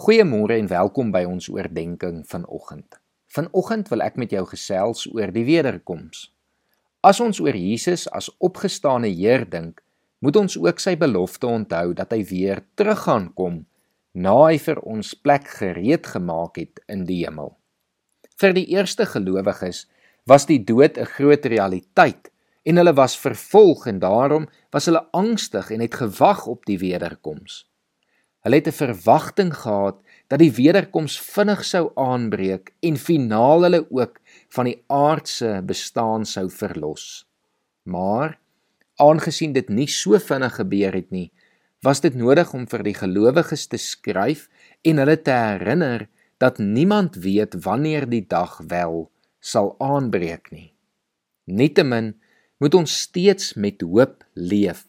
Goeiemôre en welkom by ons oordeenking vanoggend. Vanoggend wil ek met jou gesels oor die wederkoms. As ons oor Jesus as opgestane Heer dink, moet ons ook sy belofte onthou dat hy weer teruggaan kom na hy vir ons plek gereed gemaak het in die hemel. Vir die eerste gelowiges was die dood 'n groot realiteit en hulle was vervolg en daarom was hulle angstig en het gewag op die wederkoms. Hulle het 'n verwagting gehad dat die wederkoms vinnig sou aanbreek en finaal hulle ook van die aardse bestaan sou verlos. Maar aangesien dit nie so vinnig gebeur het nie, was dit nodig om vir die gelowiges te skryf en hulle te herinner dat niemand weet wanneer die dag wel sal aanbreek nie. Nietemin moet ons steeds met hoop leef.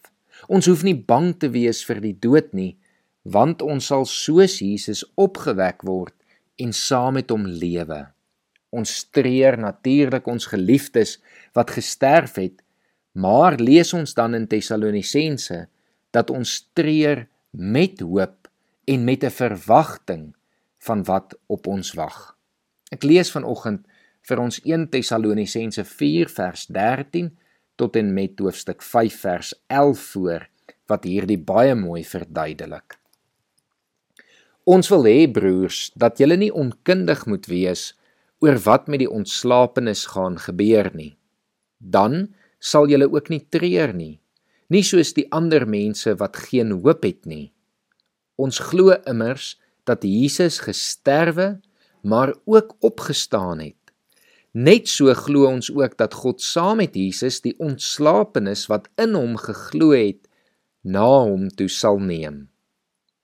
Ons hoef nie bang te wees vir die dood nie, want ons sal soos Jesus opgewek word en saam met hom lewe. Ons treur natuurlik ons geliefdes wat gesterf het, maar lees ons dan in Tessalonisense dat ons treur met hoop en met 'n verwagting van wat op ons wag. Ek lees vanoggend vir ons 1 Tessalonisense 4 vers 13 tot en met hoofstuk 5 vers 11 voor wat hierdie baie mooi verduidelik. Ons wil hê broers dat julle nie onkundig moet wees oor wat met die ontslapenis gaan gebeur nie. Dan sal julle ook nie treur nie, nie soos die ander mense wat geen hoop het nie. Ons glo immers dat Jesus gesterwe, maar ook opgestaan het. Net so glo ons ook dat God saam met Jesus die ontslapenis wat in hom geglo het, na hom toe sal neem.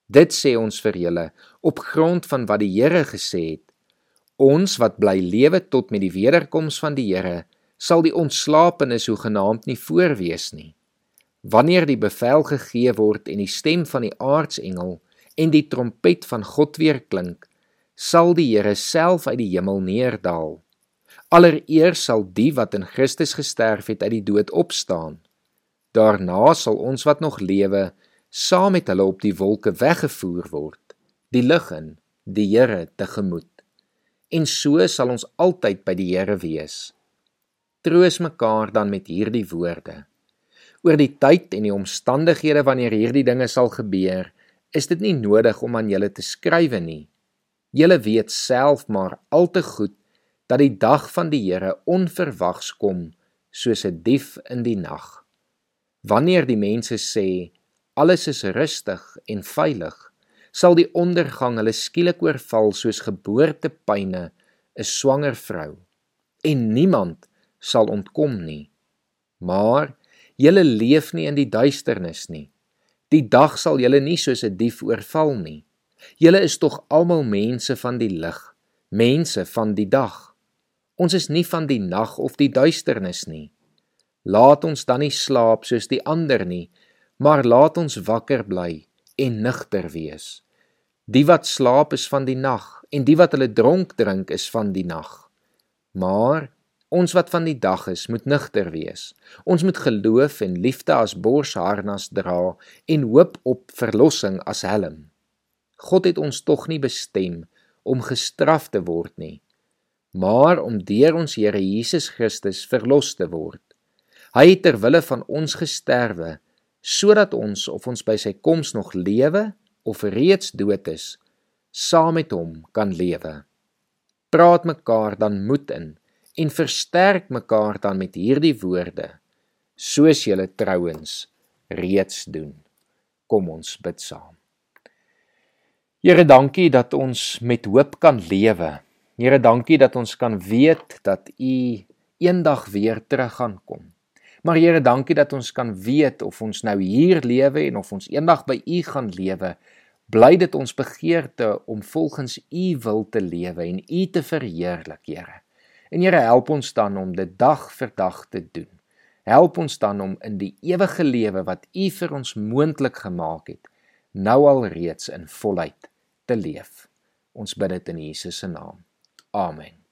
Dit sê ons vir julle op grond van wat die Here gesê het. Ons wat bly lewe tot met die wederkoms van die Here, sal die ontslapenis hoegenaamd nie voorwees nie. Wanneer die bevel gegee word en die stem van die aartsengel en die trompet van God weer klink, sal die Here self uit die hemel neerdal. Allereers sal die wat in Christus gesterf het uit die dood opstaan. Daarna sal ons wat nog lewe saam met hulle op die wolke weggevoer word, die lig in, die Here tegemoet. En so sal ons altyd by die Here wees. Troos mekaar dan met hierdie woorde. Oor die tyd en die omstandighede wanneer hierdie dinge sal gebeur, is dit nie nodig om aan julle te skrywe nie. Julle weet self maar al te goed dat die dag van die Here onverwags kom soos 'n dief in die nag. Wanneer die mense sê alles is rustig en veilig, sal die ondergang hulle skielik oorval soos geboortepyne 'n swanger vrou en niemand sal ontkom nie. Maar julle leef nie in die duisternis nie. Die dag sal julle nie soos 'n dief oorval nie. Julle is tog almal mense van die lig, mense van die dag. Ons is nie van die nag of die duisternis nie. Laat ons dan nie slaap soos die ander nie, maar laat ons wakker bly en nugter wees. Die wat slaap is van die nag en die wat hulle dronk drink is van die nag. Maar ons wat van die dag is, moet nugter wees. Ons moet geloof en liefde as borsharnas dra en hoop op verlossing as helm. God het ons tog nie bestem om gestraf te word nie, maar om deur ons Here Jesus Christus verlos te word. Hy het ter wille van ons gesterwe sodat ons of ons by sy koms nog lewe of reeds dood is, saam met hom kan lewe. Praat mekaar dan moed in en versterk mekaar dan met hierdie woorde, soos julle trouens reeds doen. Kom ons bid saam. Here, dankie dat ons met hoop kan lewe. Here, dankie dat ons kan weet dat U eendag weer terug gaan kom. Maar Here, dankie dat ons kan weet of ons nou hier lewe en of ons eendag by U gaan lewe. Bly dit ons begeerte om volgens U wil te lewe en U te verheerlik, Here. En Here, help ons dan om dit dag vir dag te doen. Help ons dan om in die ewige lewe wat U vir ons moontlik gemaak het, nou al reeds in volheid te leef. Ons bid dit in Jesus se naam. Amen.